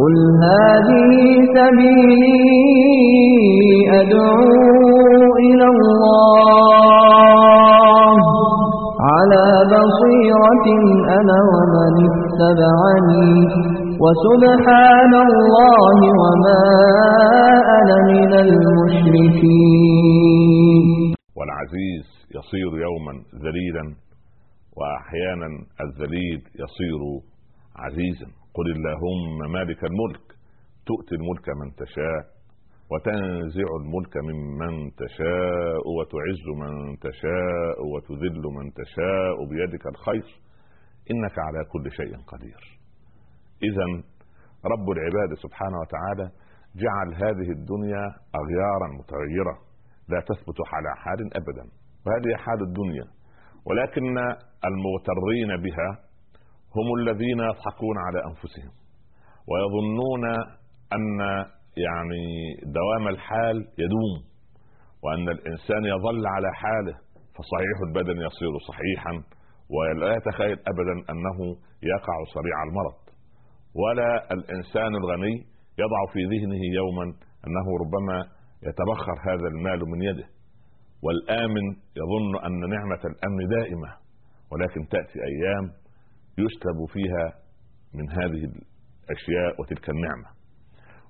قل هذه سبيلي أدعو إلى الله. على بصيرة أنا ومن اتبعني. وسبحان الله وما أنا من المشركين. والعزيز يصير يوما ذليلا وأحيانا الذليل يصير عزيزا. قل اللهم مالك الملك تؤتي الملك من تشاء وتنزع الملك ممن تشاء وتعز من تشاء وتذل من تشاء بيدك الخير إنك على كل شيء قدير. اذا رب العباد سبحانه وتعالى جعل هذه الدنيا اغيارا متغيرة لا تثبت على حال ابدا وهذه حال الدنيا ولكن المغترين بها هم الذين يضحكون على أنفسهم ويظنون أن يعني دوام الحال يدوم وأن الإنسان يظل على حاله فصحيح البدن يصير صحيحا ولا يتخيل ابدا أنه يقع سريع المرض. ولا الإنسان الغني يضع في ذهنه يوما أنه ربما يتبخر هذا المال من يده. والآمن يظن أن نعمة الأمن دائمة ولكن تأتي أيام يسلب فيها من هذه الأشياء وتلك النعمة.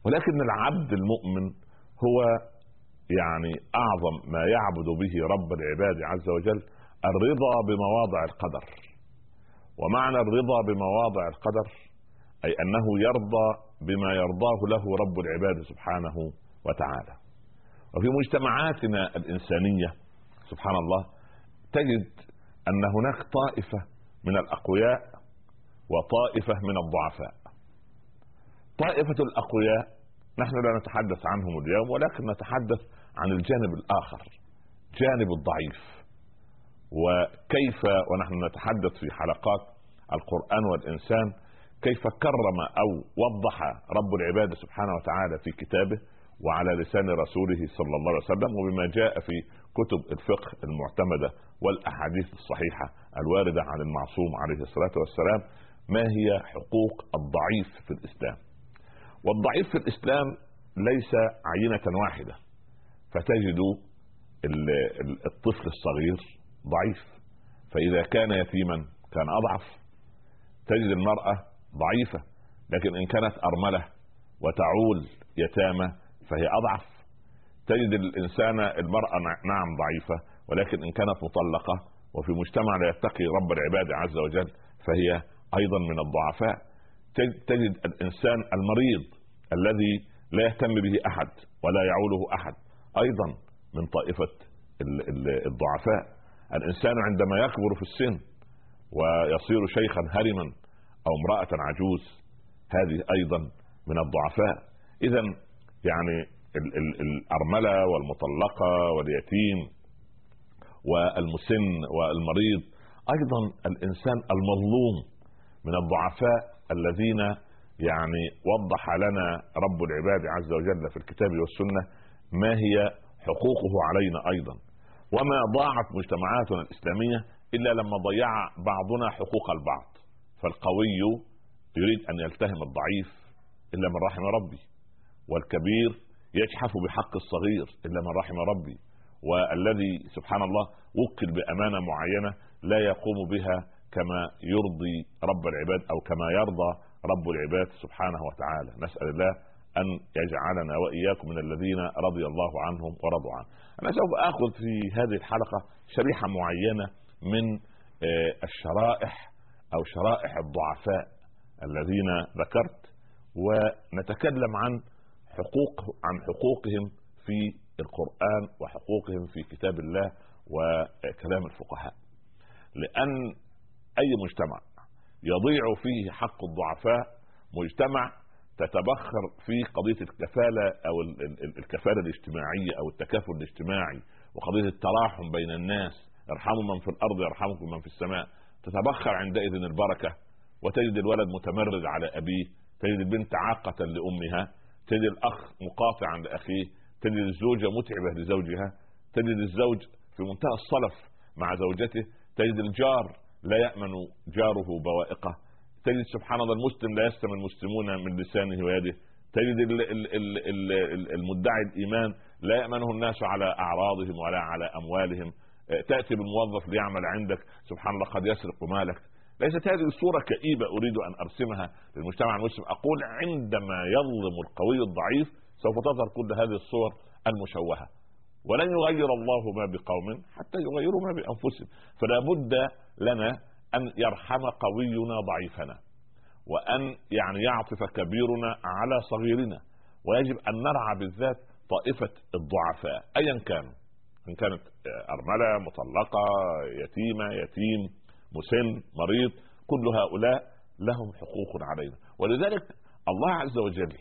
ولكن العبد المؤمن هو يعني أعظم ما يعبد به رب العباد عز وجل الرضا بمواضع القدر. ومعنى الرضا بمواضع القدر أي أنه يرضى بما يرضاه له رب العباد سبحانه وتعالى. وفي مجتمعاتنا الإنسانية سبحان الله تجد أن هناك طائفة من الأقوياء وطائفة من الضعفاء. طائفة الأقوياء نحن لا نتحدث عنهم اليوم ولكن نتحدث عن الجانب الآخر جانب الضعيف. وكيف ونحن نتحدث في حلقات القرآن والإنسان كيف كرم أو وضح رب العباد سبحانه وتعالى في كتابه وعلى لسان رسوله صلى الله عليه وسلم وبما جاء في كتب الفقه المعتمدة والأحاديث الصحيحة الواردة عن المعصوم عليه الصلاة والسلام. ما هي حقوق الضعيف في الإسلام؟ والضعيف في الإسلام ليس عينة واحدة. فتجد الطفل الصغير ضعيف. فإذا كان يتيما كان أضعف. تجد المرأة ضعيفة لكن إن كانت أرملة وتعول يتامى فهي أضعف. تجد الإنسان المرأة نعم ضعيفة ولكن إن كانت مطلقة وفي مجتمع لا يتقي رب العباد عز وجل فهي أيضا من الضعفاء. تجد الإنسان المريض الذي لا يهتم به أحد ولا يعوله أحد أيضا من طائفة الضعفاء. الإنسان عندما يكبر في السن ويصير شيخا هرما أو امرأة عجوز هذه أيضا من الضعفاء. اذا يعني الأرملة والمطلقة واليتيم والمسن والمريض أيضا الإنسان المظلوم. من الضعفاء الذين يعني وضح لنا رب العباد عز وجل في الكتاب والسنة ما هي حقوقه علينا أيضا. وما ضاعت مجتمعاتنا الإسلامية إلا لما ضيع بعضنا حقوق البعض. فالقوي يريد أن يلتهم الضعيف إلا من رحم ربي والكبير يجحف بحق الصغير إلا من رحم ربي. والذي سبحان الله وكل بأمانة معينة لا يقوم بها كما يرضي رب العباد أو كما يرضى رب العباد سبحانه وتعالى. نسأل الله أن يجعلنا وإياكم من الذين رضي الله عنهم ورضوا عنه. أنا سوف آخذ في هذه الحلقة شريحة معينة من الشرائح أو شرائح الضعفاء الذين ذكرت ونتكلم عن حقوق عن حقوقهم في القرآن وحقوقهم في كتاب الله وكلام الفقهاء. لأن أي مجتمع. يضيع فيه حق الضعفاء مجتمع تتبخر في قضية الكفالة أو الكفالة الاجتماعية أو التكافل الاجتماعي وقضية التراحم بين الناس. ارحموا من في الأرض يرحمكم من في السماء. تتبخر عندئذ البركة وتجد الولد متمرد على أبيه. تجد البنت عاقة لأمها. تجد الأخ مقاطعا لأخيه. تجد الزوجة متعبة لزوجها. تجد الزوج في منتهى الصلف مع زوجته. تجد الجار لا يأمن جاره بوائقه. تجد سبحان الله المسلم لا يستمع المسلمون من لسانه ويده. تجد المدعي الإيمان لا يأمنه الناس على أعراضهم ولا على أموالهم. تأتي بالموظف ليعمل عندك. سبحان الله قد يسرق مالك. ليست هذه صورة كئيبة أريد أن أرسمها للمجتمع المسلم. أقول عندما يظلم القوي الضعيف سوف تظهر كل هذه الصور المشوهة. ولن يغير الله ما بقوم حتى يغيروا ما بأنفسهم. فلا بد لنا أن يرحم قوينا ضعيفنا وأن يعني يعطف كبيرنا على صغيرنا ويجب أن نرعى بالذات طائفة الضعفاء أيا كانوا. إن كانت أرملة مطلقة يتيمة يتيم مسن مريض كل هؤلاء لهم حقوق علينا. ولذلك الله عز وجل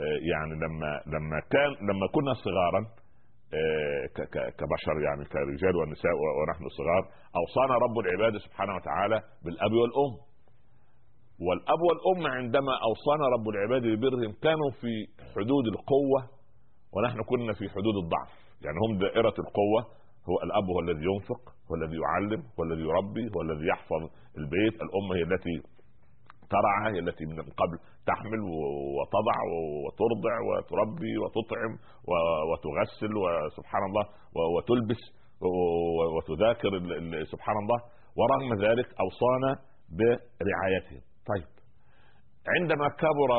آه، يعني لما لما كان لما كنا صغارا كبشر يعني كرجال ونساء ونحن صغار. أوصانا رب العباد سبحانه وتعالى بالأب والأم. والأب والأم عندما أوصانا رب العباد ببرهم كانوا في حدود القوة ونحن كنا في حدود الضعف. يعني هم دائرة القوة. هو الأب هو الذي ينفق هو الذي يعلم هو الذي يربي هو الذي يحفظ البيت. الأم هي التي ترعى هي التي من قبل تحمل وتضع وترضع وتربي وتطعم وتغسل وسبحان الله وتلبس وتذاكر سبحان الله. ورغم ذلك أوصانا برعايتهم. طيب عندما كبر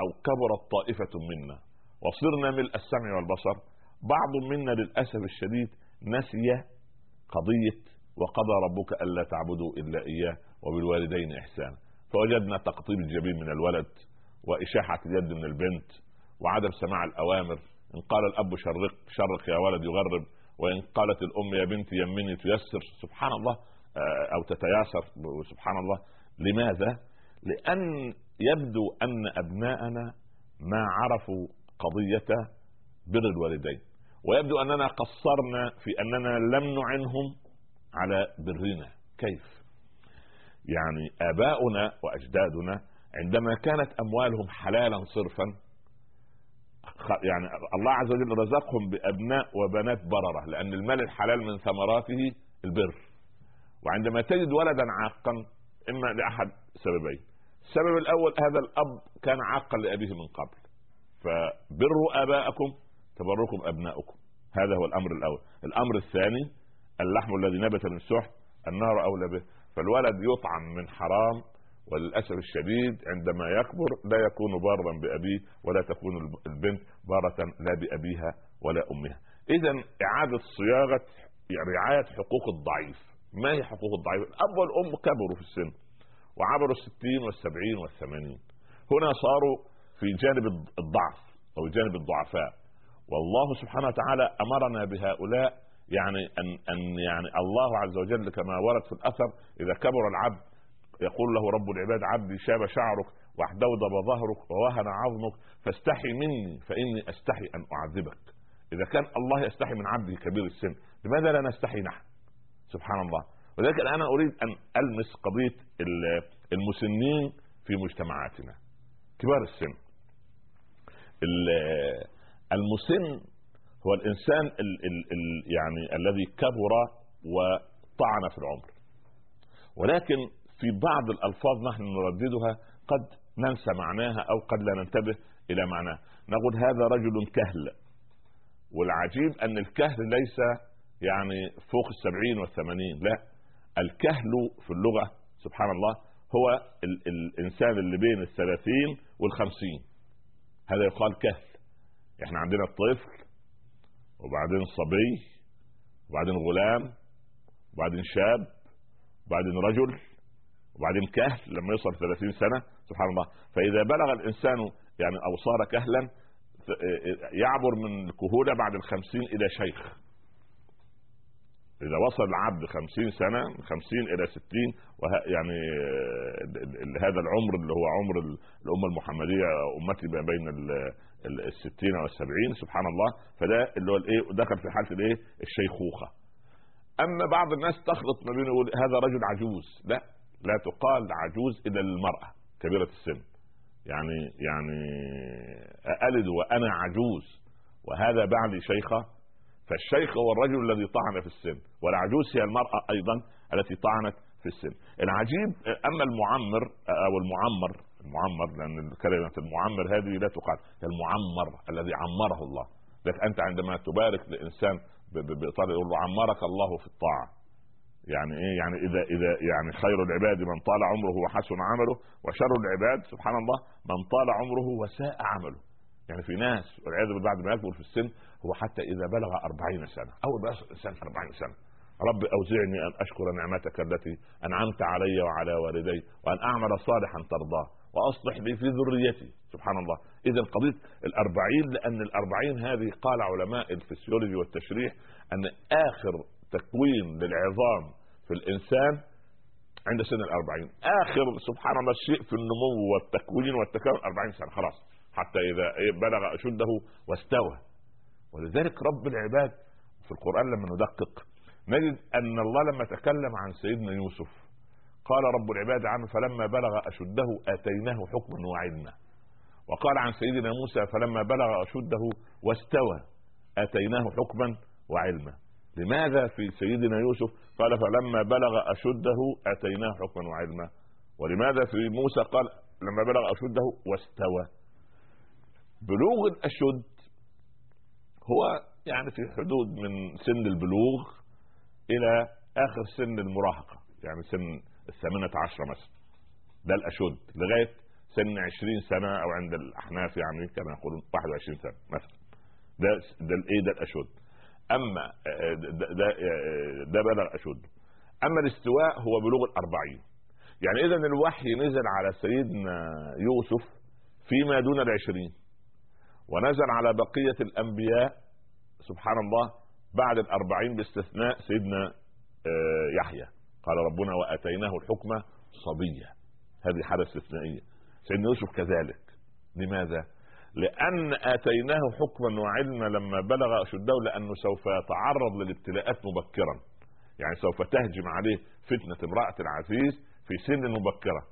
أو كبرت طائفة منا وصرنا ملء السمع والبصر بعض منا للأسف الشديد نسي قضية وقضى ربك ألا تعبدوا إلا إياه. وبالوالدين احسانا فوجدنا تقطيب الجبين من الولد وإشاحة اليد من البنت وعدم سماع الأوامر. إن قال الأب شرق شرق يا ولد يغرب وإن قالت الأم يا بنتي يمني تيسر. سبحان الله آه، أو تتياسر. سبحان الله. لماذا؟ لأن يبدو أن أبناءنا ما عرفوا قضية بر الوالدين. ويبدو أننا قصرنا في أننا لم نعنهم على برنا. كيف؟ يعني آباؤنا وأجدادنا عندما كانت أموالهم حلالا صرفا يعني الله عز وجل رزقهم بأبناء وبنات برره لأن المال الحلال من ثمراته البر. وعندما تجد ولدا عاقا إما لأحد سببين. السبب الأول هذا الأب كان عاقا لأبيه من قبل. فبروا آباءكم تبركم أبناؤكم. هذا هو الأمر الأول. الأمر الثاني اللحم الذي نبت من سحت النار أولى به. فالولد يطعم من حرام وللأسف الشديد عندما يكبر لا يكون بارا بأبيه ولا تكون البنت بارة لا بأبيها ولا أمها. إذا إعادة صياغة رعاية حقوق الضعيف. ما هي حقوق الضعيف؟ الأب والأم كبروا في السن وعبروا الستين والسبعين والثمانين. هنا صاروا في جانب الضعف أو جانب الضعفاء. والله سبحانه وتعالى أمرنا بهؤلاء يعني أن أن يعني الله عز وجل كما ورد في الأثر إذا كبر العبد يقول له رب العباد عبدي شاب شعرك واحدودب ظهرك ووهن عظمك فاستحي مني فإني أستحي أن أعذبك. إذا كان الله يستحي من عبده كبير السن لماذا لا نستحي نحن؟ سبحان الله. ولذلك أنا أريد أن ألمس قضية المسنين في مجتمعاتنا. كبار السن. المسن هو الانسان ال ال ال يعني الذي كبر وطعن في العمر. ولكن في بعض الألفاظ نحن نرددها قد ننسى معناها أو قد لا ننتبه إلى معناها. نقول هذا رجل كهل. والعجيب أن الكهل ليس يعني فوق السبعين والثمانين لا. الكهل في اللغة سبحان الله هو ال الإنسان اللي بين الثلاثين والخمسين. هذا يقال كهل. إحنا عندنا الطفل وبعدين صبي وبعدين غلام وبعدين شاب وبعدين رجل وبعدين كهل لما يوصل 30 سنة سبحان الله. فإذا بلغ الإنسان يعني أو صار كهلا يعبر من الكهوله بعد الخمسين إلى شيخ. إذا وصل العبد خمسين سنة من خمسين إلى ستين يعني هذا العمر اللي هو عمر الأمة المحمدية أمتي ما بين الستين والسبعين سبحان الله. فده اللي هو الإيه؟ دخل في حالة الإيه؟ الشيخوخة. أما بعض الناس تخلط ما بين يقول هذا رجل عجوز. لا لا تقال عجوز الا للمراه كبيرة السن. يعني يعني ألد وأنا عجوز وهذا بعلي شيخة. فالشيخ هو الرجل الذي طعن في السن والعجوز هي المرأة أيضا التي طعنت في السن. العجيب أما المعمر أو المعمر المعمر لأن كلمة المعمر هذه لا تقال المعمر الذي عمره الله. لكن أنت عندما تبارك لإنسان بايطاليا يقول له عمرك الله في الطاعة. يعني إيه؟ يعني إذا إذا يعني خير العباد من طال عمره وحسن عمله وشر العباد سبحان الله من طال عمره وساء عمله. يعني في ناس والعياذ بالله بعد ما يكبر في السن هو حتى إذا بلغ أربعين سنة أول ما الإنسان 40 سنة. رب أوزعني أن أشكر نعمتك التي أنعمت علي وعلى والدي وأن أعمل صالحا ترضاه. واصلح لي في ذريتي. سبحان الله. اذا قضية الأربعين لأن الأربعين هذه قال علماء الفسيولوجي والتشريح أن آخر تكوين للعظام في الإنسان عند سن الأربعين. آخر سبحان الله الشيء في النمو والتكوين والتكامل أربعين سنة. خلاص. حتى إذا بلغ أشده واستوى. ولذلك رب العباد في القرآن لما ندقق نجد أن الله لما تكلم عن سيدنا يوسف قال رب العباد عنه فلما بلغ أشده آتيناه حكما وعلما. وقال عن سيدنا موسى فلما بلغ أشده واستوى آتيناه حكما وعلما. لماذا في سيدنا يوسف؟ قال فلما بلغ أشده آتيناه حكما وعلما. ولماذا في موسى؟ قال لما بلغ أشده واستوى. بلوغ الأشد هو يعني في حدود من سن البلوغ إلى آخر سن المراهقة يعني سن الثامنة عشرة مثلا. ده الأشد. لغاية سن عشرين سنة أو عند الأحناف يعني كما يقولون 21 سنة مثلا. ده ده الايه ده الأشد. أما آه، ده, آه، ده بلغ اشده أما الاستواء هو بلوغ الأربعين. يعني اذا الوحي نزل على سيدنا يوسف فيما دون العشرين. ونزل على بقية الأنبياء سبحان الله بعد الأربعين باستثناء سيدنا آه، يحيى. قال ربنا وأتيناه الحكم صبيا. هذه حاله استثنائيه سيدنا يوسف كذلك. لماذا؟ لأن أتيناه حكما وعلما لما بلغ اشده لأنه سوف يتعرض للابتلاءات مبكرا. يعني سوف تهجم عليه فتنة امرأة العزيز في سن مبكرة.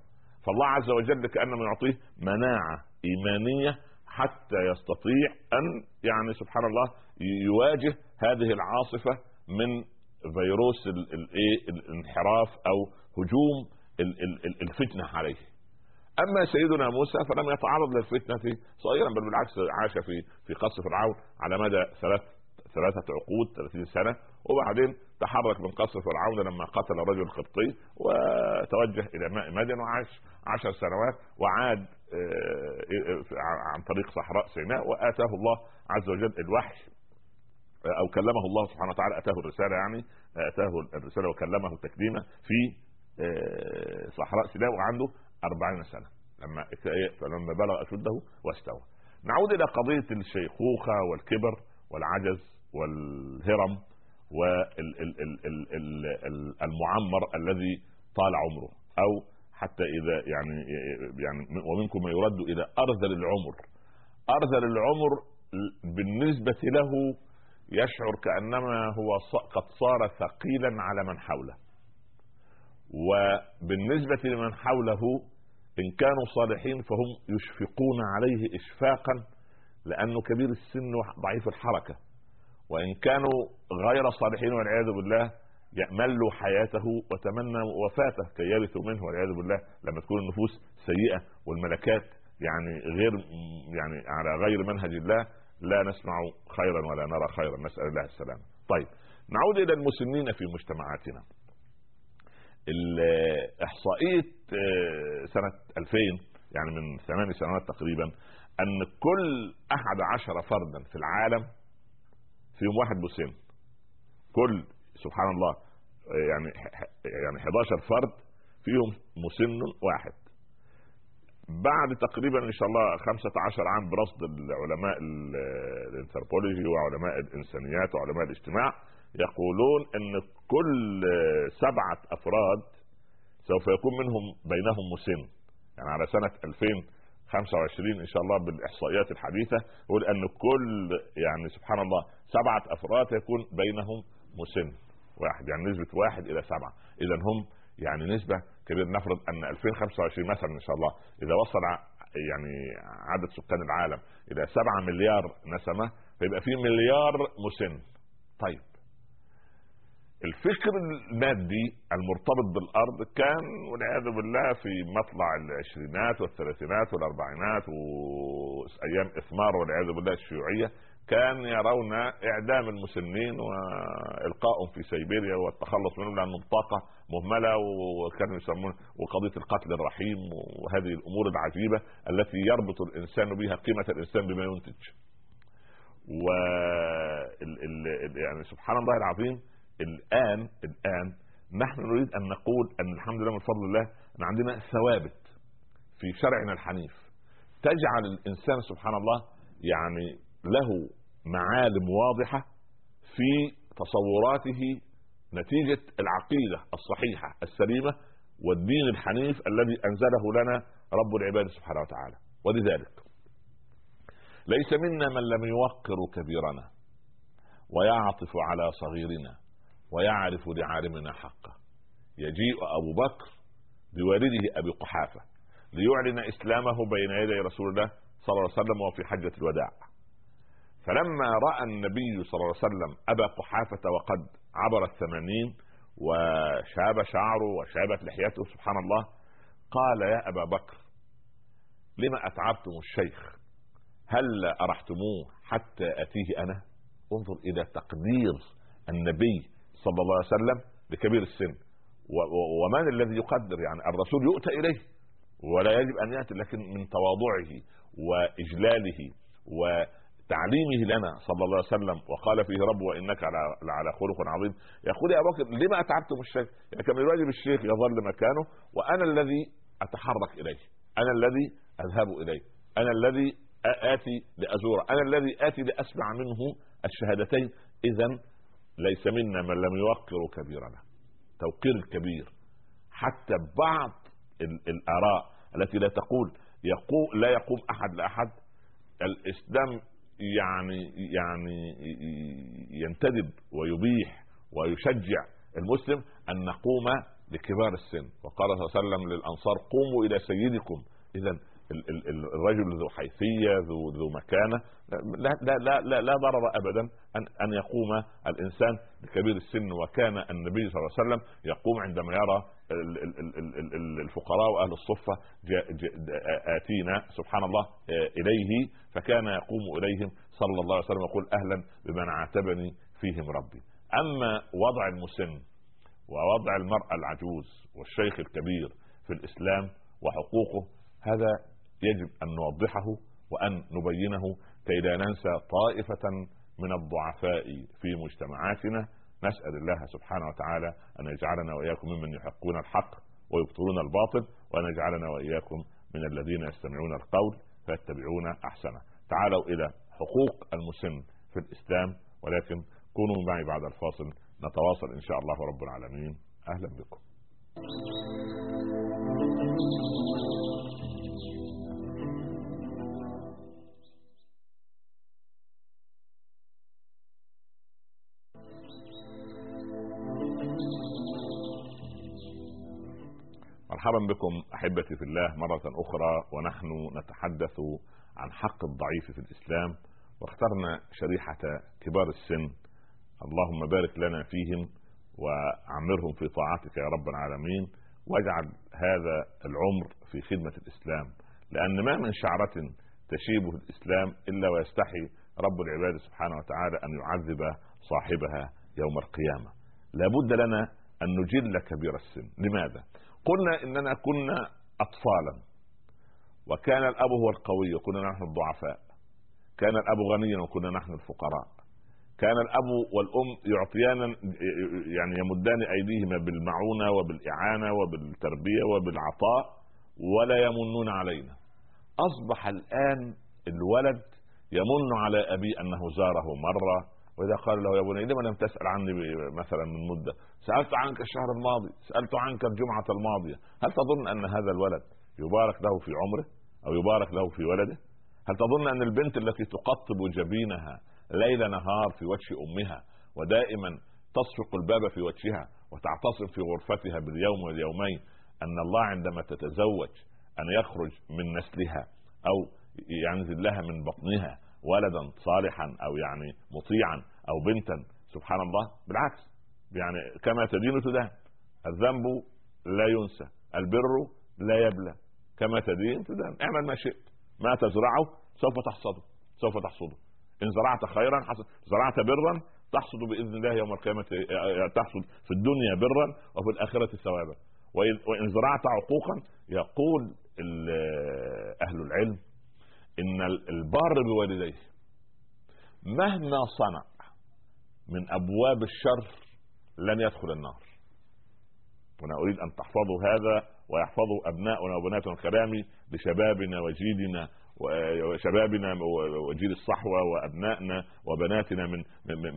فالله عز وجل كانما يعطيه مناعة إيمانية حتى يستطيع أن يعني سبحان الله يواجه هذه العاصفة من فيروس الايه الانحراف أو هجوم الفتنة عليه. أما سيدنا موسى فلم يتعرض للفتنة صغيرا بل بالعكس عاش في في قصر فرعون على مدى ثلاث ثلاثة عقود 30 سنة. وبعدين تحرك من قصر فرعون لما قتل الرجل القبطي وتوجه إلى ماء مدين وعاش عشر سنوات وعاد آه، عن طريق صحراء سيناء وآتاه الله عز وجل الوحي. أو كلمه الله سبحانه وتعالى أتاه الرسالة يعني أتاه الرسالة وكلمه تكليما في آه، صحراء سيناء وعنده أربعين سنة لما فلما بلغ أشده واستوى. نعود إلى قضية الشيخوخة والكبر والعجز والهرم والمعمر الذي طال عمره أو حتى إذا يعني يعني ومنكم من يرد إلى أرذل العمر. أرذل العمر بالنسبة له يشعر كأنما هو قد صار ثقيلا على من حوله. وبالنسبة لمن حوله إن كانوا صالحين فهم يشفقون عليه اشفاقا لأنه كبير السن وضعيف الحركة. وإن كانوا غير صالحين والعياذ بالله يأملوا حياته وتمنى وفاته كي يرثوا منه والعياذ بالله لما تكون النفوس سيئة والملكات يعني غير يعني على غير منهج الله لا نسمع خيرا ولا نرى خيرا. نسأل الله السلامة. طيب نعود إلى المسنين في مجتمعاتنا. احصائيه آه، سنة 2000 يعني من ثمان سنوات تقريبا أن كل أحد عشر فردا في العالم فيهم واحد مسن. كل سبحان الله آه، يعني يعني 11 فرد فيهم مسن واحد. بعد تقريبا إن شاء الله 15 عام برصد العلماء الانثروبولوجي وعلماء الإنسانيات وعلماء الاجتماع يقولون إن كل سبعة أفراد سوف يكون منهم بينهم مسن يعني على سنة 2025 إن شاء الله بالإحصائيات الحديثة يقول إن كل يعني سبحان الله سبعة أفراد يكون بينهم مسن واحد يعني نسبة واحد إلى سبعة. اذا هم يعني نسبة نفرض أن 2025 مثلا إن شاء الله إذا وصل يعني عدد سكان العالم إلى 7 مليار نسمة فيبقى في مليار مسن. طيب. الفكر المادي المرتبط بالأرض كان والعياذ بالله في مطلع العشرينات والثلاثينات والأربعينات وأيام إثمار والعياذ بالله الشيوعية كان يرون إعدام المسنين وإلقائهم في سيبيريا والتخلص منهم لأنهم طاقة مهملة وكانوا يسمون وقضية القتل الرحيم وهذه الأمور العجيبة التي يربط الإنسان بها قيمة الإنسان بما ينتج. و يعني سبحان الله العظيم الآن الآن نحن نريد أن نقول أن الحمد لله من فضل الله إن عندنا ثوابت في شرعنا الحنيف تجعل الإنسان سبحان الله يعني له معالم واضحة في تصوراته نتيجة العقيدة الصحيحة السليمة والدين الحنيف الذي أنزله لنا رب العباد سبحانه وتعالى. ولذلك ليس منا من لم يوقر كبيرنا ويعطف على صغيرنا ويعرف لعالمنا حقه. يجيء أبو بكر بوالده أبي قحافة ليعلن إسلامه بين يدي رسول الله صلى الله عليه وسلم وفي حجة الوداع. فلما رأى النبي صلى الله عليه وسلم أبا قحافة وقد عبر الثمانين وشاب شعره وشابت لحيته سبحان الله قال يا أبا بكر لما أتعبتم الشيخ؟ هل أرحتموه حتى أتيه أنا؟ انظر إلى تقدير النبي صلى الله عليه وسلم لكبير السن. ومن الذي يقدر؟ يعني الرسول يؤتى إليه ولا يجب أن يأتي لكن من تواضعه وإجلاله وتعليمه لنا صلى الله عليه وسلم وقال فيه رب وإنك على على خلق عظيم. يقول يا أبو بكر لما اتعبتم الشيخ؟ يعني كان من الشيخ يظل مكانه وأنا الذي أتحرك إليه، أنا الذي أذهب إليه، أنا الذي آتي لأزوره، أنا الذي آتي لأسمع منه الشهادتين، اذا ليس منا من لم يوقر كبيرنا توقير الكبير حتى بعض الآراء التي لا تقول يقوم لا يقوم أحد لأحد. الإسلام يعني يعني ينتدب ويبيح ويشجع المسلم أن نقوم لكبار السن. وقال صلى الله عليه وسلم للأنصار قوموا إلى سيدكم. اذا الرجل ذو حيثية ذو ذو مكانة. لا لا لا لا, لا ضرر ابدا أن أن يقوم الإنسان بكبير السن وكان النبي صلى الله عليه وسلم يقوم عندما يرى الفقراء وأهل الصفة آتينا سبحان الله إليه فكان يقوم إليهم صلى الله عليه وسلم يقول أهلا بمن عاتبني فيهم ربي. أما وضع المسن ووضع المرأة العجوز والشيخ الكبير في الإسلام وحقوقه هذا يجب أن نوضحه وأن نبينه كي لا ننسى طائفة من الضعفاء في مجتمعاتنا. نسأل الله سبحانه وتعالى أن يجعلنا وإياكم ممن يحقون الحق ويبطلون الباطل وأن يجعلنا وإياكم من الذين يستمعون القول فيتبعون أحسنه. تعالوا إلى حقوق المسن في الإسلام ولكن كونوا معي بعد الفاصل. نتواصل إن شاء الله رب العالمين. أهلا بكم. مرحبا بكم أحبتي في الله مرة أخرى ونحن نتحدث عن حق الضعيف في الإسلام واخترنا شريحة كبار السن. اللهم بارك لنا فيهم وعمرهم في طاعتك يا رب العالمين واجعل هذا العمر في خدمة الإسلام لأن ما من شعرة تشيبه الإسلام إلا ويستحي رب العباد سبحانه وتعالى أن يعذب صاحبها يوم القيامة. لابد لنا أن نجل كبير السن. لماذا؟ قلنا إننا كنا اطفالا. وكان الأب هو القوي وكنا نحن الضعفاء. كان الأب غنيا وكنا نحن الفقراء. كان الأب والأم يعطيانا يعني يمدان أيديهما بالمعونة وبالإعانة وبالتربية وبالعطاء ولا يمنون علينا. أصبح الآن الولد يمن على ابي أنه زاره مرة وإذا قال له يا بني لما لم تسأل عني مثلا من مدة؟ سألت عنك الشهر الماضي سألت عنك الجمعة الماضية. هل تظن أن هذا الولد يبارك له في عمره؟ أو يبارك له في ولده؟ هل تظن أن البنت التي تقطب جبينها ليل نهار في وجه أمها ودائما تصفق الباب في وجهها وتعتصم في غرفتها باليوم واليومين أن الله عندما تتزوج أن يخرج من نسلها أو ينزل لها من بطنها ولدا صالحا أو يعني مطيعا أو بنتا. سبحان الله. بالعكس. يعني كما تدين تدان الذنب لا ينسى. البر لا يبلى. كما تدين تدان اعمل ما شئت. ما تزرعه سوف تحصده. سوف تحصده. إن زرعت خيرا حصد. زرعت برا تحصد بإذن الله يوم القيامة تحصد في الدنيا برا وفي الآخرة ثوابا. وإن زرعت عقوقا يقول أهل العلم إن البار بوالديه مهما صنع من أبواب الشر لن يدخل النار. وأنا أريد أن تحفظوا هذا ويحفظه أبناؤنا وبناتنا الكرام لشبابنا وجيلنا وشبابنا وجيل الصحوة وأبنائنا وبناتنا من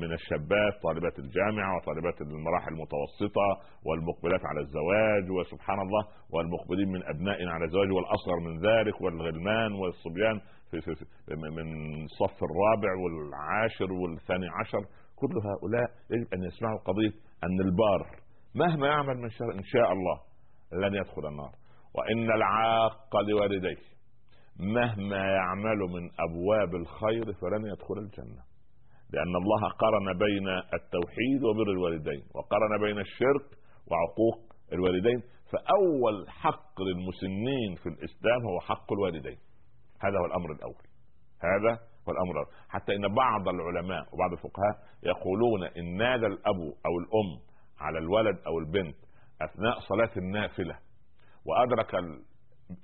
من الشابات طالبات الجامعة وطالبات المراحل المتوسطة والمقبلات على الزواج وسبحان الله والمقبلين من أبنائنا على الزواج والأصغر من ذلك والغلمان والصبيان في من الصف الرابع والعاشر والثاني عشر كل هؤلاء يجب أن يسمعوا قضية أن البار مهما يعمل من شر إن شاء الله لن يدخل النار. وإن العاق لوالديه مهما يعمل من أبواب الخير فلن يدخل الجنة. لأن الله قرن بين التوحيد وبر الوالدين وقرن بين الشرك وعقوق الوالدين. فأول حق للمسنين في الإسلام هو حق الوالدين. هذا هو الأمر الأول. هذا هو الامر الأول. حتى إن بعض العلماء وبعض الفقهاء يقولون إن نادى الأب أو الأم على الولد أو البنت أثناء صلاة النافلة وأدرك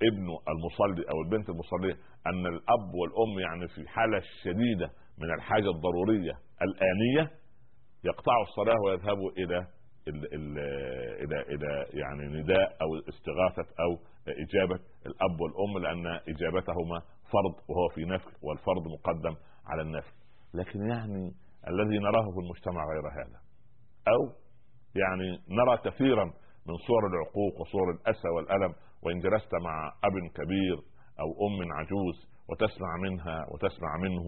ابنه المصلي أو البنت المصلية أن الأب والأم يعني في حالة شديدة من الحاجة الضرورية الآنية يقطعوا الصلاة ويذهبوا إلى إلى إلى يعني نداء أو استغاثة أو إجابة الأب والأم لأن إجابتهما فرض وهو في نفل والفرض مقدم على النفل لكن يعني الذي نراه في المجتمع غير هذا. أو يعني نرى كثيرا من صور العقوق وصور الأسى والألم وإن جلست مع أب كبير أو أم عجوز وتسمع منها وتسمع منه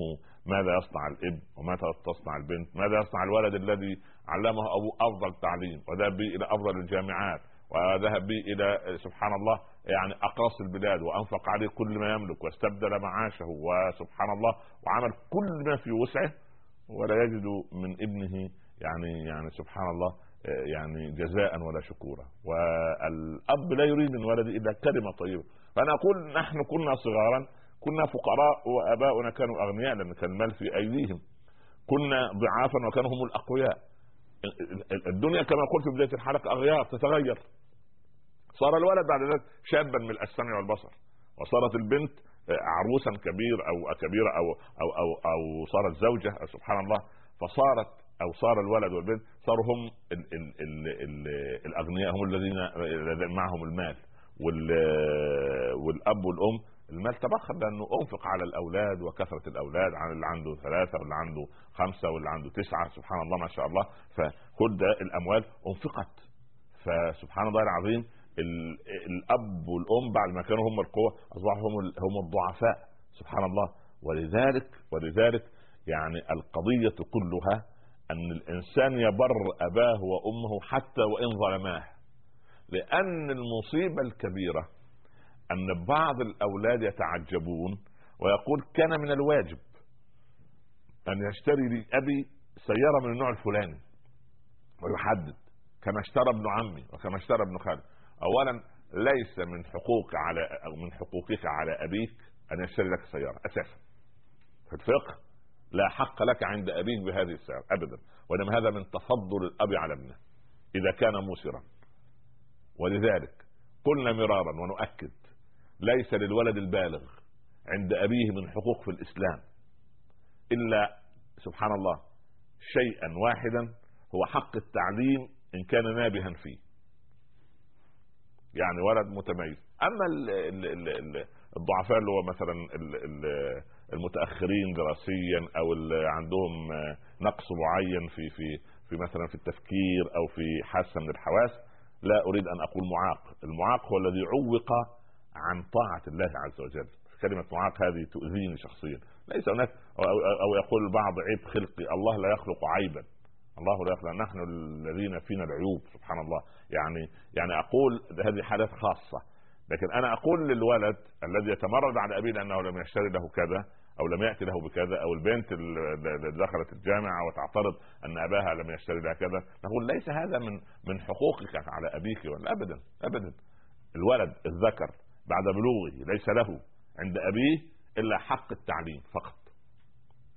ماذا يصنع الإبن وماذا تصنع البنت ماذا يصنع الولد الذي علمه ابوه أفضل تعليم وذهب به إلى أفضل الجامعات وذهب به إلى سبحان الله يعني أقاصي البلاد وأنفق عليه كل ما يملك واستبدل معاشه وسبحان الله وعمل كل ما في وسعه ولا يجد من ابنه يعني يعني سبحان الله يعني جزاء ولا شكورا. والأب لا يريد من ولده إلا كلمة طيبة. فأنا أقول نحن كنا صغارا كنا فقراء وآباؤنا كانوا أغنياء لأن كان المال في أيديهم. كنا ضعافا وكانوا هم الأقوياء. الدنيا كما قلت في بداية الحلقة أغيار تتغير. صار الولد بعد ذلك شابا من السمع والبصر. وصارت البنت عروسا كبير أو كبيره أو أو أو أو صارت زوجة سبحان الله. فصارت أو صار الولد والبنت صاروا هم ال ال ال ال الأغنياء هم الذين معهم المال. والأب والأم المال تبخر لأنه أنفق على الأولاد وكثرة الأولاد عن اللي عنده ثلاثة واللي عنده خمسة واللي عنده تسعة سبحان الله ما شاء الله. فكل ده الأموال أنفقت. فسبحان الله العظيم الأب والأم بعد ما كانوا هم القوة أصبحوا هم هم الضعفاء سبحان الله ولذلك ولذلك يعني القضية كلها أن الإنسان يبر أباه وأمه حتى وإن ظلماه. لأن المصيبة الكبيرة أن بعض الأولاد يتعجبون ويقول كان من الواجب أن يشتري لي ابي سيارة من النوع الفلاني ويحدد كما اشترى ابن عمي وكما اشترى ابن خالي اولا ليس من حقوق على أو من حقوقك على أبيك أن يشتري لك سيارة أساسا. في الفقه لا حق لك عند أبيك بهذه السعر ابدا. وإنما هذا من تفضل الأب على ابنه إذا كان موسرا. ولذلك قلنا مرارا ونؤكد ليس للولد البالغ عند أبيه من حقوق في الإسلام إلا سبحان الله شيئا واحدا هو حق التعليم إن كان نابها فيه. يعني ولد متميز. أما الضعفاء اللي هو مثلا المتأخرين دراسيا أو اللي عندهم نقص معين في في في مثلا في التفكير أو في حاسة من الحواس لا أريد أن أقول معاق. المعاق هو الذي عوق عن طاعة الله عز وجل. كلمة معاق هذه تؤذيني شخصيا. ليس هناك أو, أو يقول البعض عيب خلقي. الله لا يخلق عيبا. الله لا يخلق نحن الذين فينا العيوب سبحان الله. يعني يعني أقول هذه حالات خاصة. لكن أنا أقول للولد الذي يتمرد على أبيه لأنه لم يشتري له كذا أو لم يأتي له بكذا أو البنت اللي دخلت الجامعة وتعترض أن أباها لم يشتري لها كذا نقول ليس هذا من من حقوقك على أبيك ولا ابدا ابدا. الولد الذكر بعد بلوغه ليس له عند أبيه إلا حق التعليم فقط.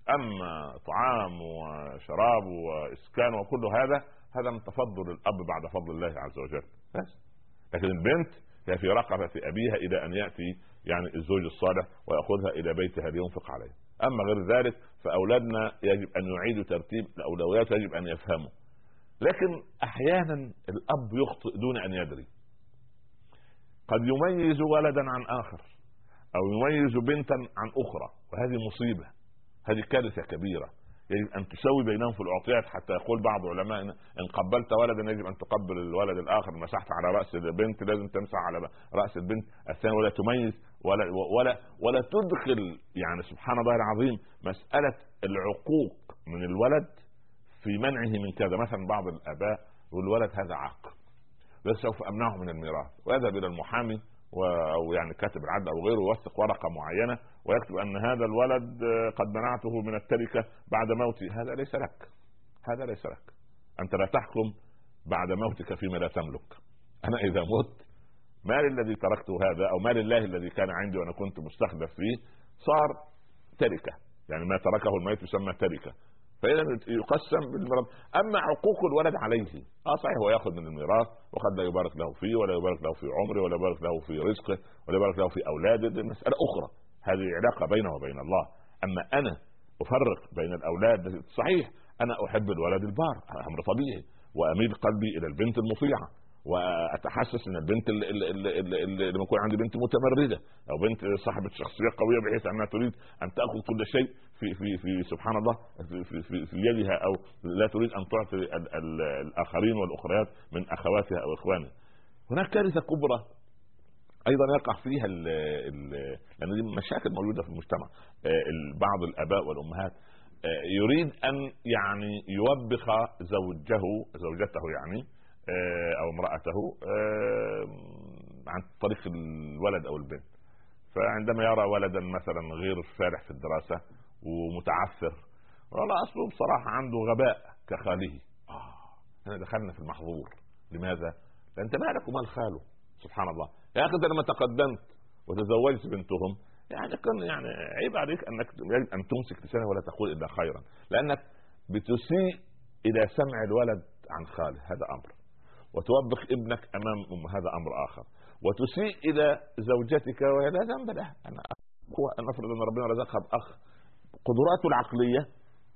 أما طعام وشراب وإسكان وكل هذا هذا من تفضل الأب بعد فضل الله عز وجل. بس. لكن البنت هي في رقبة أبيها إلى أن يأتي يعني الزوج الصالح ويأخذها إلى بيتها لينفق عليها أما غير ذلك فأولادنا يجب أن يعيدوا ترتيب الأولويات يجب أن يفهموا. لكن أحيانا الأب يخطئ دون أن يدري. قد يميز ولدا عن آخر أو يميز بنتا عن أخرى وهذه مصيبة. هذه كارثه كبيرة. يجب أن تسوي بينهم في الأعطيات حتى يقول بعض علمائنا ان قبلت ولدا يجب أن تقبل الولد الآخر مسحت على رأس البنت لازم تمسح على رأس البنت. الثاني ولا تميز ولا ولا ولا تدخل يعني سبحان الله العظيم مسألة العقوق من الولد في منعه من كذا. مثلا بعض الأباء يقول الولد هذا عاق سوف أمنعه من الميراث. ويذهب إلى المحامي أو يعني كاتب العدل أو غيره يوثق ورقة معينة ويكتب أن هذا الولد قد منعته من التركة بعد موتي هذا ليس لك. هذا ليس لك. أنت لا تحكم بعد موتك فيما لا تملك. أنا إذا مت مالي الذي تركته هذا أو مال الله الذي كان عندي وأنا كنت مستخلف فيه صار تركة. يعني ما تركه الميت يسمى تركة. فإذا يقسم بالميراث أما عقوق الولد عليه آه صحيح هو يأخذ من الميراث وقد لا يبارك له فيه ولا يبارك له في عمره ولا يبارك له في رزقه ولا يبارك له في أولاده مسألة أخرى. هذه علاقه بينه وبين الله أما أنا أفرق بين الأولاد صحيح أنا أحب الولد البار أمر طبيعي وأميل قلبي إلى البنت المطيعه وأتحسس إن البنت اللي, اللي, اللي, لما يكون عندي بنت متمردة أو بنت صاحبة شخصية قوية بحيث أنها تريد أن تأخذ كل شيء في في في سبحان الله في, في, في يدها أو لا تريد أن تعطي الآخرين والأخريات من أخواتها أو إخوانها. هناك كارثة كبرى أيضا يقع فيها ال ال لأن دي مشاكل موجودة في المجتمع. بعض الآباء والأمهات يريد أن يعني يوبخ زوجه زوجته يعني آه، أو امرأته آه، عن طريق الولد أو البنت. فعندما يرى ولدا مثلا غير فالح في الدراسة ومتعثر والله اصله بصراحة عنده غباء كخاله. آه هنا دخلنا في المحظور. لماذا؟ انت مالك ومال خاله سبحان الله. يا أخي أنت لما تقدمت وتزوجت بنتهم يعني كان يعني عيب عليك أنك يجب أن تمسك لسانك ولا تقول إلا خيرا لأنك بتسيء إلى سمع الولد عن خاله هذا أمر. وتوبخ ابنك أمام أم هذا أمر آخر. وتسيء إلى زوجتك وهي لا ذنب لها. أنا نفرض أن ربنا رزقها بأخ. قدراته العقلية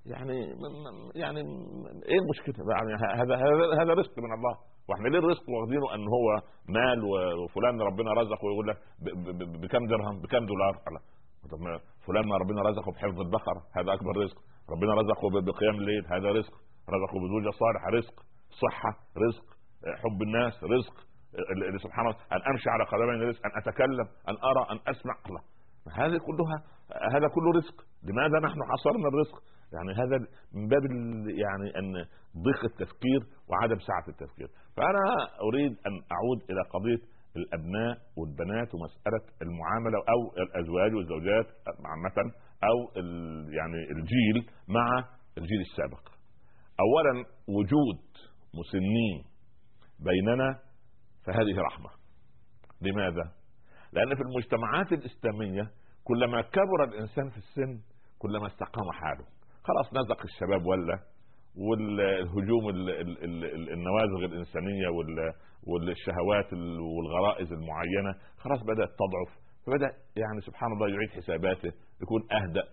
يعني يعني إيه المشكلة يعني هذا هذا هذا رزق من الله. وإحنا ليه الرزق واخدينه أن هو مال وفلان ربنا رزقه ويقول لك بكم درهم؟ بكم دولار؟ طب فلان ربنا رزقه بحفظ البقره هذا أكبر رزق. ربنا رزقه بقيام الليل هذا رزق. رزقه بزوجة صالحة رزق. صحة رزق. حب الناس رزق. سبحان الله أن أمشي على قدمين رزق أن أتكلم أن أرى أن أسمع. الله هذه كلها هذا كله رزق. لماذا نحن حصرنا الرزق؟ يعني هذا من باب يعني أن ضيق التفكير وعدم سعة التفكير. فأنا أريد أن أعود إلى قضية الأبناء والبنات ومسألة المعاملة أو الأزواج والزوجات عامة أو يعني الجيل مع الجيل السابق. اولا وجود مسنين بيننا فهذه رحمة. لماذا؟ لأن في المجتمعات الإسلامية كلما كبر الإنسان في السن كلما استقام حاله. خلاص نزق الشباب ولا؟ والهجوم النوازغ الإنسانية والشهوات والغرائز المعينة خلاص بدأت تضعف. فبدأ يعني سبحان الله يعيد حساباته يكون أهدأ.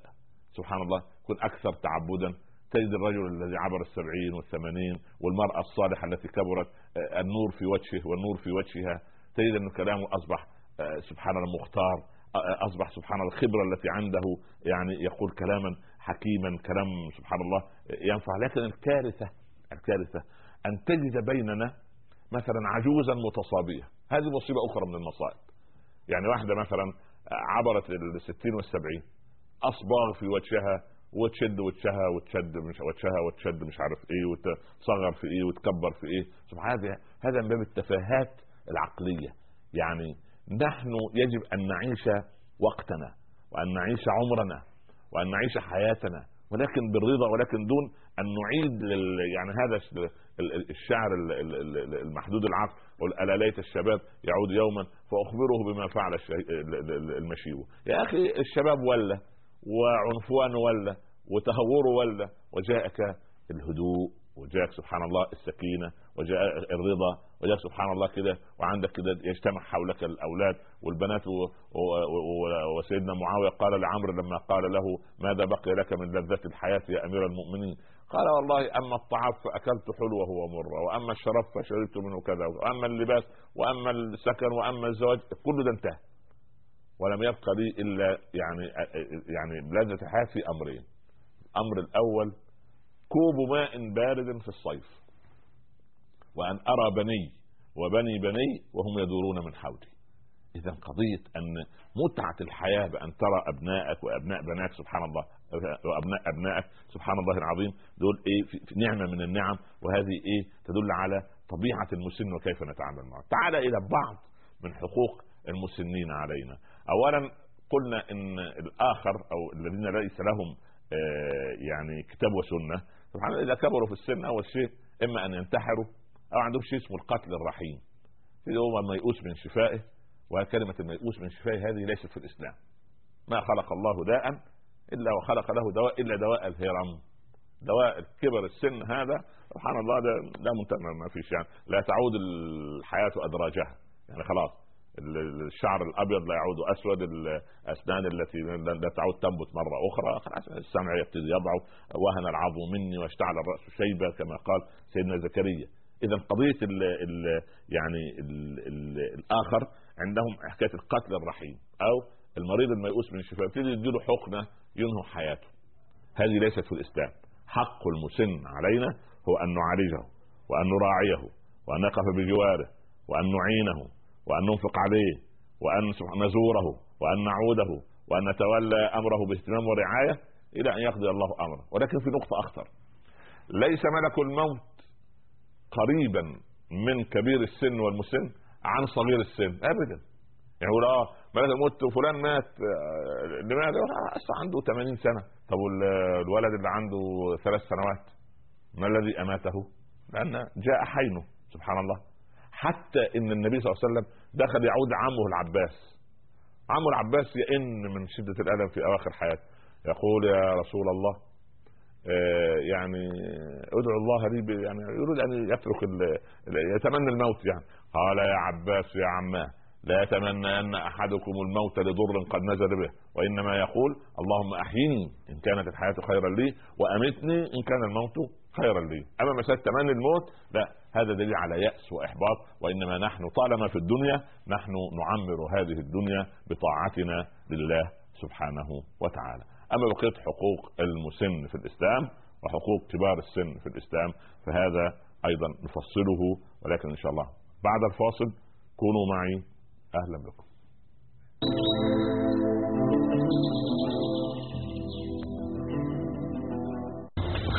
سبحان الله يكون أكثر تعبدا. تجد الرجل الذي عبر السبعين والثمانين والمرأة الصالحة التي كبرت آه، النور في وجهه والنور في وجهها. تجد أن كلامه أصبح آه، سبحان الله مختار. أصبح سبحان الله الخبرة التي عنده يعني يقول كلاما حكيما كلام سبحان الله ينفع. لكن الكارثة الكارثة أن تجد بيننا مثلا عجوزا متصابية. هذه مصيبة أخرى من المصائب. يعني واحدة مثلا عبرت الستين والسبعين أصباغ في وجهها وتشد وتشها وتشد مش وتشها وتشد مش عارف إيه وتصغر في إيه وتكبر في إيه. سبحان هذا من باب التفاهات العقلية. يعني نحن يجب أن نعيش وقتنا وأن نعيش عمرنا وأن نعيش حياتنا ولكن بالرضا ولكن دون أن نعيد يعني هذا الشعر المحدود العقل قل ألا ليت الشباب يعود يوما فأخبره بما فعل المشيب. يا أخي الشباب ولا وعنفوان ولا وتهوره ولا وجاءك الهدوء. وجاءك سبحان الله السكينة وجاء الرضا وجاءك سبحان الله كده وعندك كده يجتمع حولك الأولاد والبنات وسيدنا معاوية قال لعمرو لما قال له ماذا بقي لك من لذة الحياة يا أمير المؤمنين؟ قال والله أما الطعام فأكلت حلوة ومرة وأما الشراب فشربت منه كذا وأما اللباس وأما السكن وأما الزواج كل ده انتهى. ولم يبقى لي إلا يعني يعني لذة الحياة في أمرين الأمر الأول كوب ماء بارد في الصيف. وأن أرى بني وبني بني وهم يدورون من حولي. إذا قضية أن متعة الحياة بأن ترى أبنائك وأبناء بناتك سبحان الله وأبناء أبنائك سبحان الله العظيم دول إيه في نعمة من النعم وهذه إيه تدل على طبيعة المسن وكيف نتعامل معه. تعال إلى بعض من حقوق المسنين علينا. اولا قلنا إن الآخر أو الذين ليس لهم آه، يعني كتاب وسنة سبحان الله إذا كبروا في السن اول شيء إما أن ينتحروا أو عندهم شيء اسمه القتل الرحيم. اللي هو الميؤوس من شفائه وكلمة الميؤوس من شفائه هذه ليست في الإسلام. ما خلق الله داء إلا وخلق له دواء إلا دواء الهرم. دواء كبر السن هذا سبحان الله ده لا ما فيش يعني لا تعود الحياة أدراجها. يعني خلاص. الشعر الأبيض لا يعود أسود الأسنان التي لا تعود تنبت مرة أخرى. خلاص السمع يبتدي يضعف وهن العظم مني واشتعل الرأس شيبة كما قال سيدنا زكريا. اذا قضية ال ال يعني ال ال الآخر عندهم حكاية القتل الرحيم أو المريض الميؤوس من الشفاء يبتدي يديله حقنة ينهي حياته. هذه ليست في الإسلام. حق المسن علينا هو أن نعالجه وأن نراعيه وأن نقف بجواره وأن نعينه وأن ننفق عليه وأن نزوره وأن نعوده وأن نتولى أمره باهتمام ورعاية إلى أن يقضي الله أمره. ولكن في نقطة أخطر. ليس ملك الموت قريبا من كبير السن والمسن عن صغير السن. ابدا. يعني يقول آه ملك الموت فلان مات آه، لماذا؟ أصلا عنده 80 سنة. طب الولد اللي عنده ثلاث سنوات ما الذي أماته؟ لأن جاء حينه. سبحان الله. حتى إن النبي صلى الله عليه وسلم دخل يعود عمه العباس. عمه العباس يئن من شدة الألم في أواخر حياته. يقول يا رسول الله آه، يعني ادعو الله لي يعني يريد أن يترك يتمنى الموت يعني. قال يا عباس يا عماه لا يتمنى أن أحدكم الموت لضر قد نزل به. وإنما يقول اللهم أحيني إن كانت الحياة خيرا لي وأمتني إن كان الموت خيرا لي. أما مسألة تمني الموت لا. هذا دليل على يأس وإحباط وإنما نحن طالما في الدنيا نحن نعمر هذه الدنيا بطاعتنا لله سبحانه وتعالى. أما بقية حقوق المسن في الإسلام وحقوق كبار السن في الإسلام فهذا أيضا نفصله ولكن إن شاء الله بعد الفاصل كونوا معي. أهلا بكم.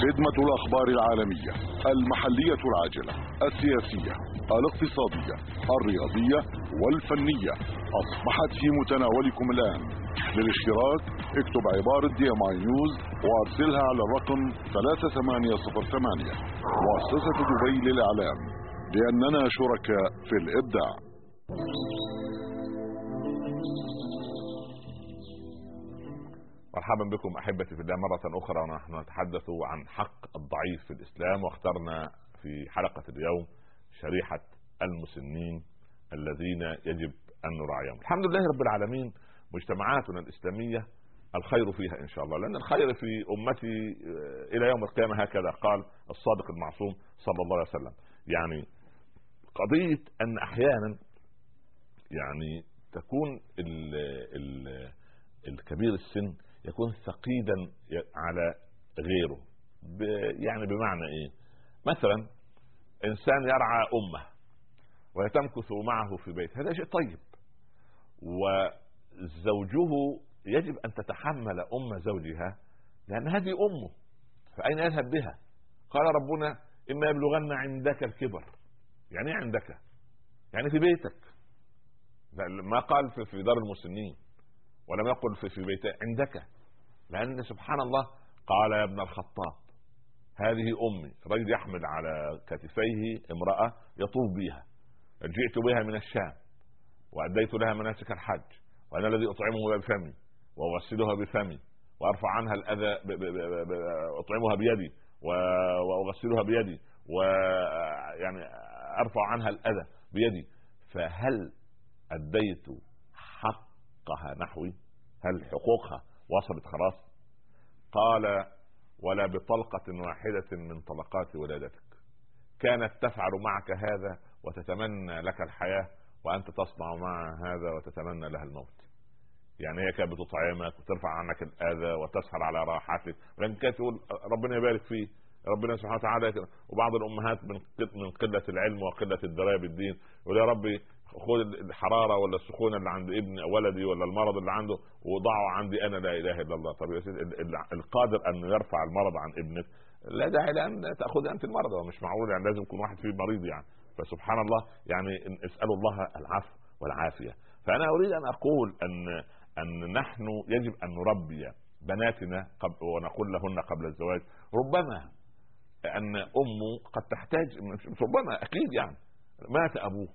خدمة الأخبار العالمية المحلية العاجلة السياسية الاقتصادية الرياضية والفنية. أصبحت في متناولكم الآن. للاشتراك اكتب عبارة دي ام اي نيوز وأرسلها على الرقم 3808 مؤسسة دبي للإعلام لأننا شركاء في الإبداع. مرحبا بكم أحبتي في الله مرة أخرى ونحن نتحدث عن حق الضعيف في الإسلام واخترنا في حلقة اليوم شريحة المسنين الذين يجب أن نراعيهم. الحمد لله رب العالمين مجتمعاتنا الإسلامية الخير فيها إن شاء الله لأن الخير في أمتي آه، إلى يوم القيامة هكذا قال الصادق المعصوم صلى الله عليه وسلم. يعني قضية أن أحيانا يعني تكون ال ال الكبير السن يكون ثقيلا على غيره. يعني بمعنى إيه؟ مثلا إنسان يرعى أمه ويتمكث معه في بيت هذا شيء طيب. وزوجه يجب أن تتحمل أم زوجها لأن هذه أمه فأين يذهب بها؟ قال ربنا إما يبلغن عندك الكبر. يعني إيه عندك؟ يعني في بيتك. ما قال في, دار المسنين ولم يقل في, بيته عندك. لأن سبحان الله قال يا ابن الخطاب هذه أمي رجل يحمل على كتفيه امرأة يطوف بها جئت بها من الشام وأديت لها مناسك الحج وأنا الذي أطعمه بفمي وأغسلها بفمي وأرفع عنها الأذى أطعمها بيدي وأغسلها بيدي ويعني أرفع عنها الأذى بيدي. فهل أديت حقها نحوي؟ هل حقوقها؟ وصلت خلاص. قال ولا بطلقة واحدة من طلقات ولادتك. كانت تفعل معك هذا وتتمنى لك الحياة وأنت تصنع معها هذا وتتمنى لها الموت. يعني هي كانت بتطعمك وترفع عنك الأذى وتسهر على راحتك. ولكن كانت تقول ربنا يبارك فيه ربنا سبحانه وتعالى وبعض الأمهات من من قلة العلم وقلة الدرايه بالدين. يقول يا ربي خذ الحرارة ولا السخونة اللي عند ابني أو ولدي ولا المرض اللي عنده وضعه عندي أنا لا إله إلا الله. طب يا سيدي القادر أن يرفع المرض عن ابنك لا داعي لأن تاخذ أنت المرض مش معقول يعني لازم يكون واحد فيه مريض يعني. فسبحان الله يعني اسألوا الله العفو والعافية. فأنا أريد أن أقول أن أن نحن يجب أن نربي بناتنا قبل ونقول لهن قبل الزواج ربما أن امه قد تحتاج ربما أكيد يعني مات أبوه.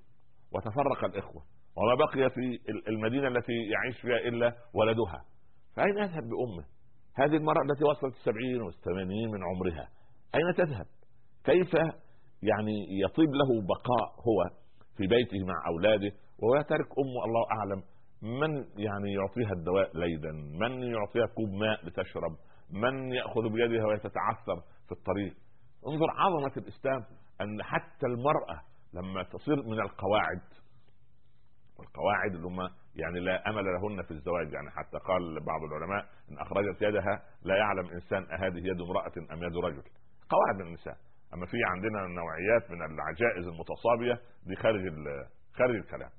وتفرق الإخوة وما بقي في المدينة التي يعيش فيها إلا ولدها. فأين يذهب بأمة؟ هذه المرأة التي وصلت السبعين والثمانين من عمرها أين تذهب؟ كيف يعني يطيب له بقاء هو في بيته مع أولاده وهو يترك أمه؟ الله أعلم. من يعني يعطيها الدواء ليلا؟ من يعطيها كوب ماء لتشرب؟ من يأخذ بيدها وهي تتعثر في الطريق؟ انظر عظمة الإسلام أن حتى المرأة لما تصير من القواعد والقواعد اللي هم يعني لا أمل لهن في الزواج يعني حتى قال بعض العلماء إن أخرجت يدها لا يعلم إنسان أهذه يد امرأة أم يد رجل. قواعد من النساء. أما في عندنا نوعيات من العجائز المتصابية دي خارج خارج الكلام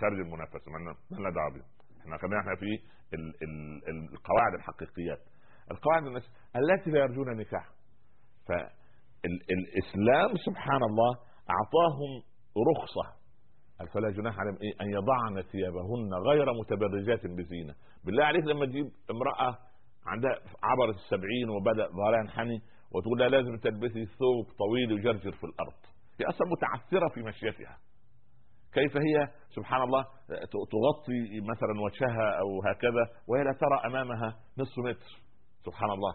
خارج المنافسة. ما لنا دعوه إحنا خلينا إحنا في ال ال القواعد الحقيقيات. القواعد التي لا يرجون نكاح فالاسلام سبحان الله أعطاهم رخصة. فلا جناح عليهم إيه أن يضعن ثيابهن غير متبرجات بزينة. بالله عليك لما تجيب امرأة عندها عبرت السبعين وبدأ ظهرها ينحني وتقول لها لازم تلبسي ثوب طويل يجرجر في الأرض. هي أصلا متعثرة في مشيتها. كيف هي؟ سبحان الله تغطي مثلا وجهها أو هكذا وهي لا ترى أمامها نصف متر. سبحان الله.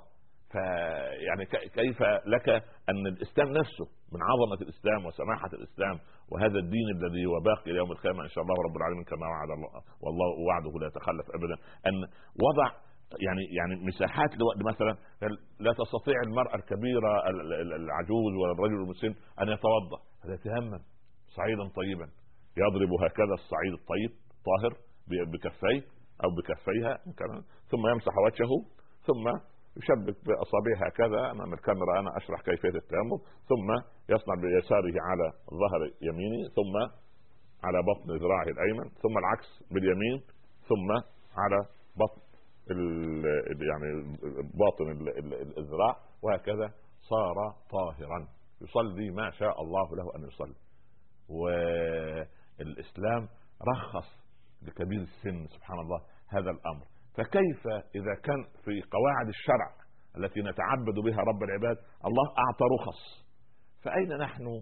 فيعني كيف لك أن الإسلام نفسه من عظمة الإسلام وسماحة الإسلام وهذا الدين الذي هو باقي إلى يوم القيامة إن شاء الله رب العالمين كما وعد الله والله وعده لا يتخلف ابدا. أن وضع يعني يعني مساحات مثلا لا تستطيع المرأة الكبيرة العجوز ولا الرجل المسن أن يتوضأ. فيتيمم صعيدا طيبا. يضرب هكذا الصعيد الطيب طاهر بكفيه أو بكفيها ثم يمسح وجهه ثم يشبك بأصابعه هكذا أمام الكاميرا أنا أشرح كيفية التيمم ثم يصنع بيساره على ظهر يمينه ثم على بطن ذراعه الأيمن ثم العكس باليمين ثم على بطن يعني باطن الذراع وهكذا صار طاهرا. يصلي ما شاء الله له أن يصلي. والإسلام رخص لكبير السن سبحان الله هذا الأمر. فكيف إذا كان في قواعد الشرع التي نتعبد بها رب العباد الله أعطى رخص. فأين نحن؟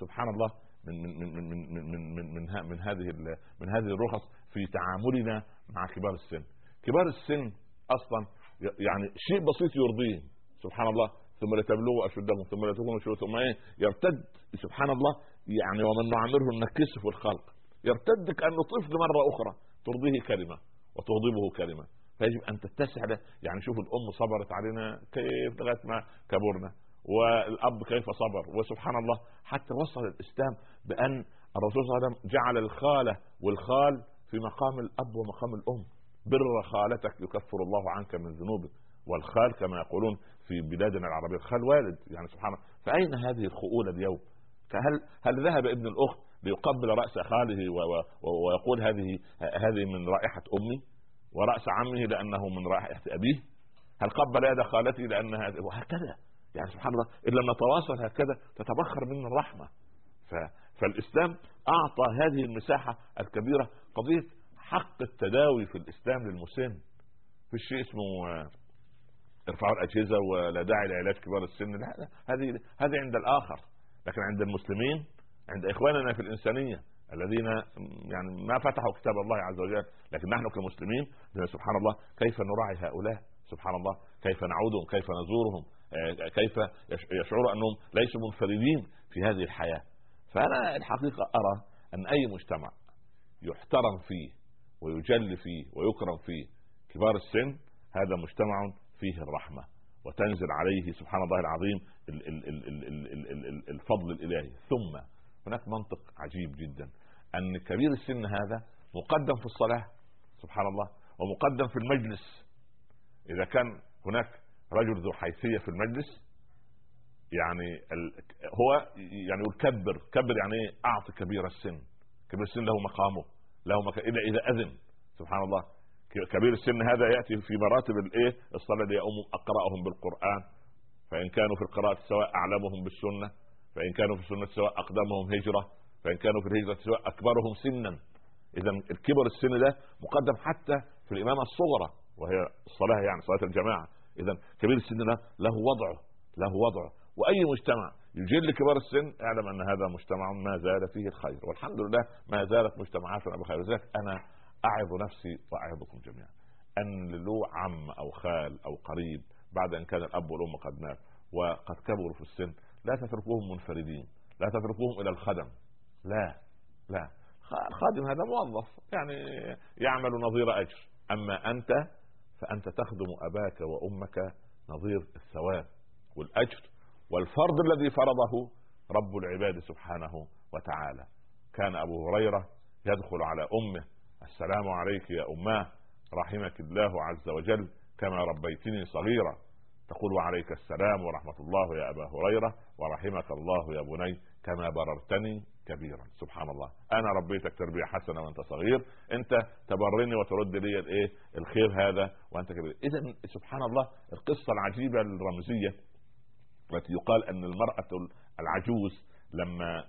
سبحان الله من من من من من من, من, من هذه من هذه الرخص في تعاملنا مع كبار السن. كبار السن أصلا يعني شيء بسيط يرضيه سبحان الله ثم لتبلغوا أشدهم ثم لتكونوا شروط ثم إيه يرتد سبحان الله يعني ومن نعمره نكسه في الخلق. يرتد كانه طفل مرة أخرى ترضيه كلمة. وتغضبه كلمة. فيجب أن تتسع له يعني شوف الأم صبرت علينا كيف لغاية ما كبرنا. والأب كيف صبر. وسبحان الله حتى وصل الإسلام بأن الرسول صلى الله عليه وسلم جعل الخالة والخال في مقام الأب ومقام الأم. بر خالتك يكفر الله عنك من ذنوبك والخال كما يقولون في بلادنا العربية الخال والد. يعني سبحان الله فأين هذه الخؤوله اليوم؟ هل هل ذهب ابن الأخت ليقبل رأس خاله ويقول هذه هذه من رائحة أمي ورأس عمه لأنه من رائحة أبيه؟ هل قبل يد خالتي لانها وهكذا. يعني سبحان الله إن لم نتواصل هكذا تتبخر منا الرحمة. ف... فالإسلام أعطى هذه المساحة الكبيرة. قضية حق التداوي في الإسلام للمسن في شيء اسمه آه، ارفعوا الأجهزة ولا داعي لعلاج كبار السن. لا هذه هذه عند الآخر. لكن عند المسلمين عند اخواننا في الانسانيه الذين يعني ما فتحوا كتاب الله عز وجل لكن نحن كمسلمين سبحان الله كيف نراعي هؤلاء سبحان الله كيف نعودهم كيف نزورهم آه، كيف يشعروا انهم ليسوا منفردين في هذه الحياة فانا الحقيقة ارى ان اي مجتمع يحترم فيه ويجل فيه ويكرم فيه كبار السن هذا مجتمع فيه الرحمه وتنزل عليه سبحان الله العظيم الفضل الالهي ثم هناك منطق عجيب جدا. أن كبير السن هذا مقدم في الصلاة سبحان الله ومقدم في المجلس. إذا كان هناك رجل ذو حيثية في المجلس يعني ال... هو يعني يقول كبر كبر يعني إيه؟ أعطي كبير السن. كبير السن له مقامه له مكان اذا إذا أذن سبحان الله كبير السن هذا يأتي في مراتب الايه الصلاة يؤم أقرأهم بالقرآن. فإن كانوا في القراءة سواء أعلمهم بالسنة فإن كانوا في السنة سواء أقدمهم هجرة فإن كانوا في الهجرة سواء أكبرهم سنا. إذا الكبر السن ده مقدم حتى في الإمامة الصغرى وهي الصلاة يعني صلاة الجماعة. إذا كبير السن ده له وضعه له وضعه وأي مجتمع يجل كبار السن اعلم أن هذا مجتمع ما زال فيه الخير والحمد لله ما زالت مجتمعاتنا بخير لذلك أنا أعظ نفسي وأعظكم جميعا. أن له عم أو خال أو قريب بعد أن كان الأب والأم قد مات وقد كبروا في السن لا تتركوهم منفردين لا تتركوهم إلى الخدم. لا لا. الخادم هذا موظف يعني يعمل نظير أجر. أما أنت فأنت تخدم أباك وأمك نظير الثواب والأجر. والفرض الذي فرضه رب العباد سبحانه وتعالى. كان أبو هريرة يدخل على أمه السلام عليك يا أماه رحمك الله عز وجل كما ربيتني صغيرا. تقول وعليك السلام ورحمة الله يا أبا هريرة ورحمك الله يا بني كما بررتني كبيرا. سبحان الله. أنا ربيتك تربية حسنة وأنت صغير. أنت تبرني وترد لي الإيه؟ الخير هذا وأنت كبير. إذا سبحان الله القصة العجيبة الرمزية التي يقال أن المرأة العجوز لما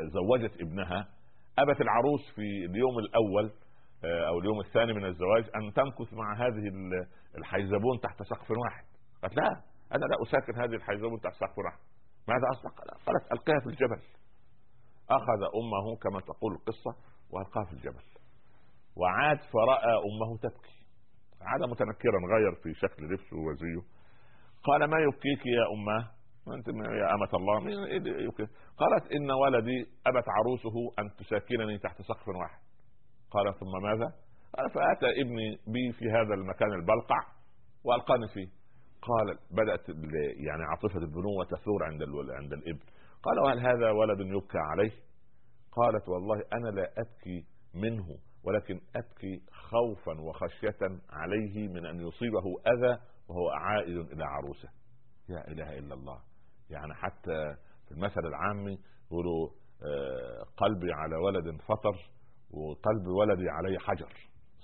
زوجت ابنها أبت العروس في اليوم الأول آه، أو اليوم الثاني من الزواج أن تمكث مع هذه الحيزبون تحت سقف واحد. قالت لا أنا لا اساكن هذه الحيزبون تحت سقف ماذا أصنع؟ قالت ألقيها في الجبل. أخذ أمه كما تقول القصة وألقاها في الجبل. وعاد فرأى أمه تبكي. عاد متنكرا غير في شكل لبسه وزيه قال ما يبكيك يا اماه أنت يا أمة الله. إيه قالت إن ولدي أبت عروسه أن تساكنني تحت سقف واحد. قال ثم ماذا؟ قال فأتى ابني بي في هذا المكان البلقع وألقاني فيه. قال بدأت يعني عاطفة البنوه تثور عند عند الابن قال وهل هذا ولد يبكى عليه؟ قالت والله أنا لا أبكي منه ولكن أبكي خوفا وخشية عليه من أن يصيبه أذى وهو عائد إلى عروسه. يا إله إلا الله. يعني حتى في المثل العامي يقولوا آه، قلبي على ولد فطر وقلب ولدي عليه حجر.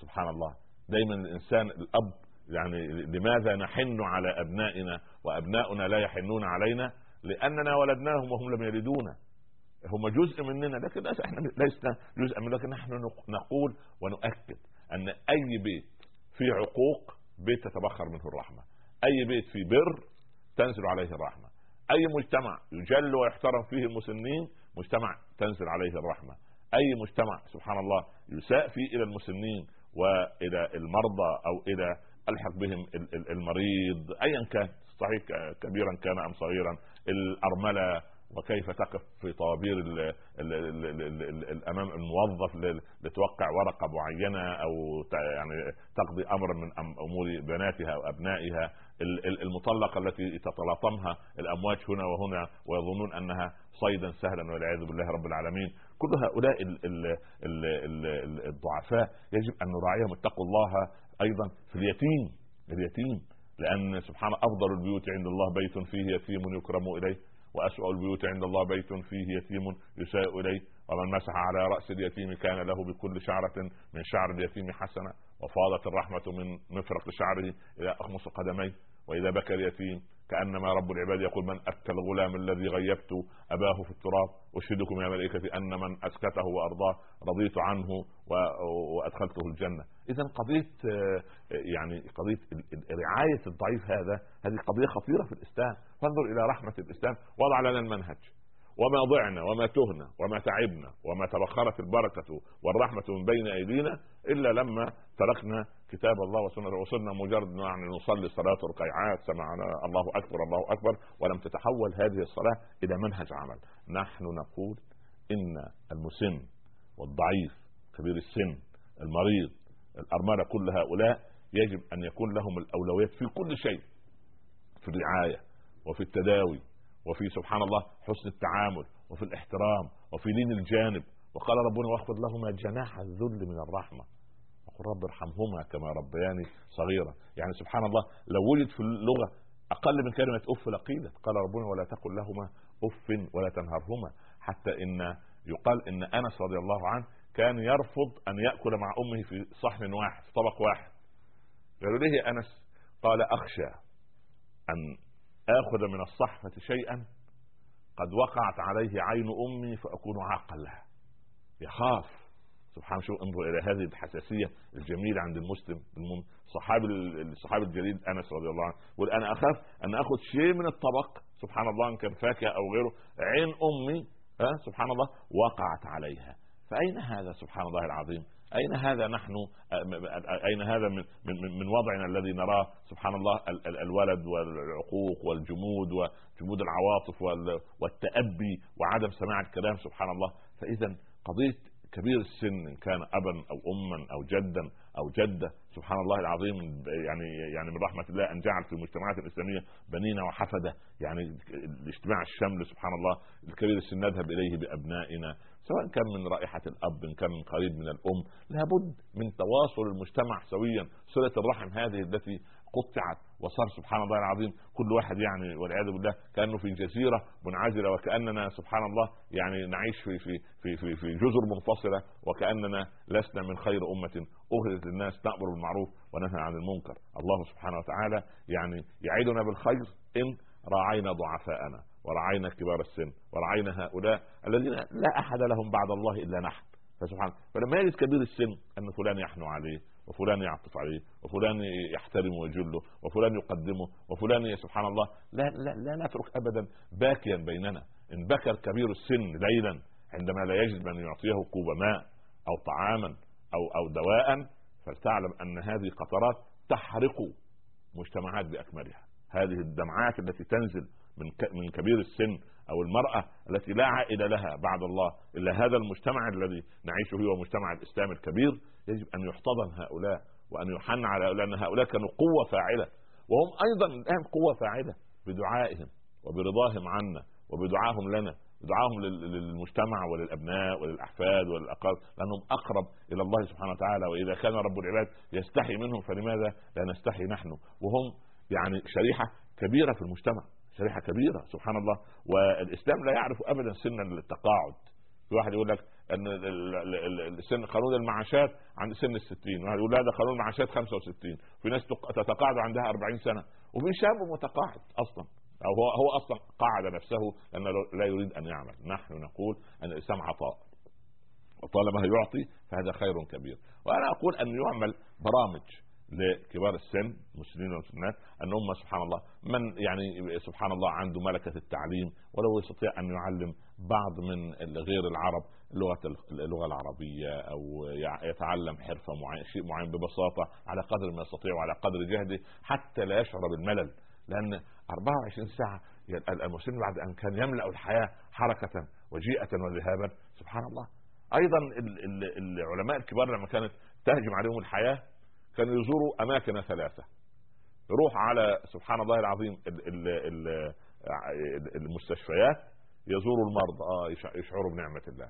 سبحان الله. دايما الإنسان الأب يعني لماذا نحن على أبنائنا وأبناؤنا لا يحنون علينا؟ لأننا ولدناهم وهم لم يلدونا. هم جزء مننا لكن إحنا لسنا جزء من لكن نحن نقول ونؤكد أن أي بيت فيه عقوق بيت تتبخر منه الرحمة. أي بيت فيه بر تنزل عليه الرحمة. أي مجتمع يجل ويحترم فيه المسنين مجتمع تنزل عليه الرحمة. أي مجتمع سبحان الله يساء فيه إلى المسنين وإلى المرضى أو إلى الحق بهم المريض ايا كان صحيح كبيرا كان ام صغيرا الارمله وكيف تقف في طوابير امام الموظف لتوقع ورقه معينه أو يعني تقضي امرا من امور بناتها أو ابنائها المطلقه التي تتلاطمها الامواج هنا وهنا ويظنون انها صيدا سهلا والعياذ بالله رب العالمين كل هؤلاء الضعفاء يجب ان نراعيهم اتقوا الله أيضا في اليتيم اليتيم لأن سبحان أفضل البيوت عند الله بيت فيه يتيم يكرم إليه وأسوأ البيوت عند الله بيت فيه يتيم يساء إليه. ومن مسح على رأس اليتيم كان له بكل شعرة من شعر اليتيم حسنة وفاضت الرحمة من مفرق شعره إلى أخمص قدميه. وإذا بكى اليتيم كأنما رب العباد يقول من اكل الغلام الذي غيبت أباه في التراب؟ أشهدكم يا ملائكتي أن من أسكته وأرضاه رضيت عنه وأدخلته الجنة. اذا قضية آه، يعني قضية رعايه الضعيف هذا هذه قضية خطيرة في الإسلام. فانظر إلى رحمة الإسلام. وضع لنا المنهج. وما ضعنا وما تهنا وما تعبنا وما تبخرت البركة والرحمة من بين أيدينا إلا لما تركنا كتاب الله وسنة وصلنا مجرد يعني نصلي صلاة ركيعات سمعنا الله أكبر الله أكبر ولم تتحول هذه الصلاة إلى منهج عمل. نحن نقول إن المسن والضعيف كبير السن المريض الأرملة كل هؤلاء يجب أن يكون لهم الأولويات في كل شيء في الرعاية وفي التداوي وفي سبحان الله حسن التعامل وفي الاحترام وفي لين الجانب. وقال ربنا واخفض لهما جناح الذل من الرحمة. وقل رب ارحمهما كما ربياني صغيرا. يعني سبحان الله لو وجد في اللغة أقل من كلمة أف لقيلت. قال ربنا ولا تقل لهما أف ولا تنهرهما. حتى إن يقال إن أنس رضي الله عنه كان يرفض أن يأكل مع أمه في صحن واحد في طبق واحد. قالوا ليه يا أنس؟ قال أخشى أن آخذ من الصحفة شيئا قد وقعت عليه عين أمي فأكون عاقا لها. يخاف. سبحان شو انظر إلى هذه الحساسية الجميلة عند المسلم الصحابي الصحابي الجليل أنس رضي الله عنه يقول أنا أخاف أن آخذ شيء من الطبق. سبحان الله إن كان فاكهة أو غيره عين أمي ها سبحان الله وقعت عليها. فأين هذا؟ سبحان الله العظيم. أين هذا نحن؟ أين هذا من من, من وضعنا الذي نراه؟ سبحان الله الولد والعقوق والجمود وجمود العواطف والتأبي وعدم سماع الكلام سبحان الله. فاذا قضية كبير السن إن كان ابا أو اما أو جدا أو جدة سبحان الله العظيم يعني يعني من رحمة الله أن جعل في المجتمعات الإسلامية بنينا وحفدة. يعني الاجتماع الشمل سبحان الله الكبير السن نذهب إليه بأبنائنا سواء كان من رائحة الأب ان كان من قريب من الأم لابد من تواصل المجتمع سويا. صله الرحم هذه التي قطعت وصار سبحان الله العظيم. كل واحد يعني والعياذ بالله كأنه في جزيرة منعزلة وكأننا سبحان الله يعني نعيش في في في في, في جزر منفصلة وكأننا لسنا من خير أمة اهلت للناس. تامر بالمعروف ونهى عن المنكر. الله سبحانه وتعالى يعني يعيدنا بالخير إن راعينا ضعفاءنا. ورعينا كبار السن ورعينا هؤلاء الذين لا أحد لهم بعد الله إلا نحن. فسبحان فلما يجد كبير السن أن فلان يحنو عليه وفلان يعطف عليه وفلان يحترمه ويجله وفلان يقدمه وفلان سبحان الله لا, لا, لا نترك ابدا باكيا بيننا. إن بكى الكبير السن ليلا عندما لا يجد من يعطيه كوب ماء أو طعاما أو أو دواء فلتعلم أن هذه قطرات تحرق مجتمعات بأكملها. هذه الدمعات التي تنزل من من كبير السن أو المرأة التي لا عائد لها بعد الله إلا هذا المجتمع الذي نعيشه هو مجتمع الإسلام الكبير يجب أن يحتضن هؤلاء وأن يحن على لأن هؤلاء كانوا قوة فاعلة وهم أيضا الآن قوة فاعلة بدعائهم وبرضاهم عنا وبدعائهم لنا دعاهم للمجتمع وللأبناء وللأحفاد وللاقارب لأنهم أقرب إلى الله سبحانه وتعالى وإذا كان رب العباد يستحي منهم فلماذا لا نستحي نحن؟ وهم يعني شريحة كبيرة في المجتمع. شريحة كبيرة سبحان الله. والإسلام لا يعرف ابدا سن التقاعد في واحد يقول لك إن السن قانون المعاشات عند سن الستين. واحد يقول لا ده قانون المعاشات 65 في ناس تتقاعد عندها 40 سنة. وفي شاب متقاعد أصلا. أو هو هو أصلا قاعد نفسه لأنه لا يريد أن يعمل. نحن نقول أن الإسلام عطاء. وطالما يعطي فهذا خير كبير. وأنا أقول أن يعمل برامج لكبار السن المسلمين والمسلمات أن هم سبحان الله من يعني سبحان الله عنده ملكة التعليم ولو يستطيع أن يعلم بعض من غير العرب لغة اللغة العربية أو يتعلم حرفة معين شيء معين ببساطة على قدر ما يستطيع وعلى قدر جهده حتى لا يشعر بالملل. لأن 24 ساعة المسلم بعد أن كان يملأ الحياة حركة وجيئة وذهابا سبحان الله. أيضا العلماء الكبار لما كانت تهجم عليهم الحياة كانوا يزوروا أماكن ثلاثة. يروح على سبحان الله العظيم المستشفيات يزوروا المرضى آه يشعروا بنعمة الله.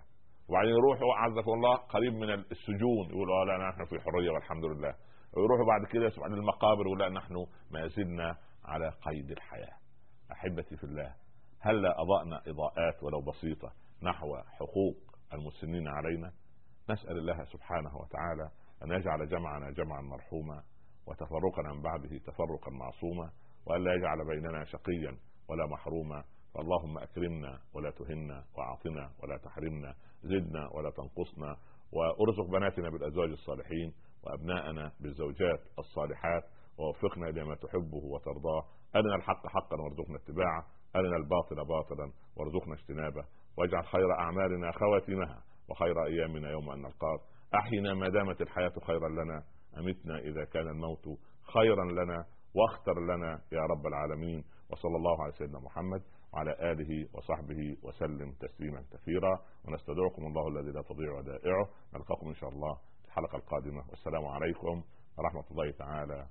وبعدين يروحوا عزكم الله قريب من السجون يقولوا آه لا نحن في حرية والحمد لله. ويروحوا بعد كده سبحان المقابر ولا نحن ما زلنا على قيد الحياة. أحبتي في الله هل اضاءنا إضاءات ولو بسيطة نحو حقوق المسنين علينا؟ نسأل الله سبحانه وتعالى أن يجعل جمعنا جمعا مرحوما وتفرقنا من بعده تفرقا معصوما والا يجعل بيننا شقيا ولا محروما فاللهم أكرمنا ولا تهنا وأعطنا ولا تحرمنا زدنا ولا تنقصنا وأرزق بناتنا بالأزواج الصالحين وأبناءنا بالزوجات الصالحات ووفقنا لما تحبه وترضاه أرنا الحق حقا وارزقنا اتباعه أرنا الباطل باطلا وارزقنا اجتنابه واجعل خير أعمالنا خواتمها وخير أيامنا يوم أن نلقاك أحينا ما دامت الحياة خيرا لنا أمتنا إذا كان الموت خيرا لنا واختر لنا يا رب العالمين. وصلى الله على سيدنا محمد وعلى آله وصحبه وسلم تسليما كثيرا. ونستودعكم الله الذي لا تضيع ودائعه نلقاكم إن شاء الله الحلقة القادمة. والسلام عليكم ورحمة الله تعالى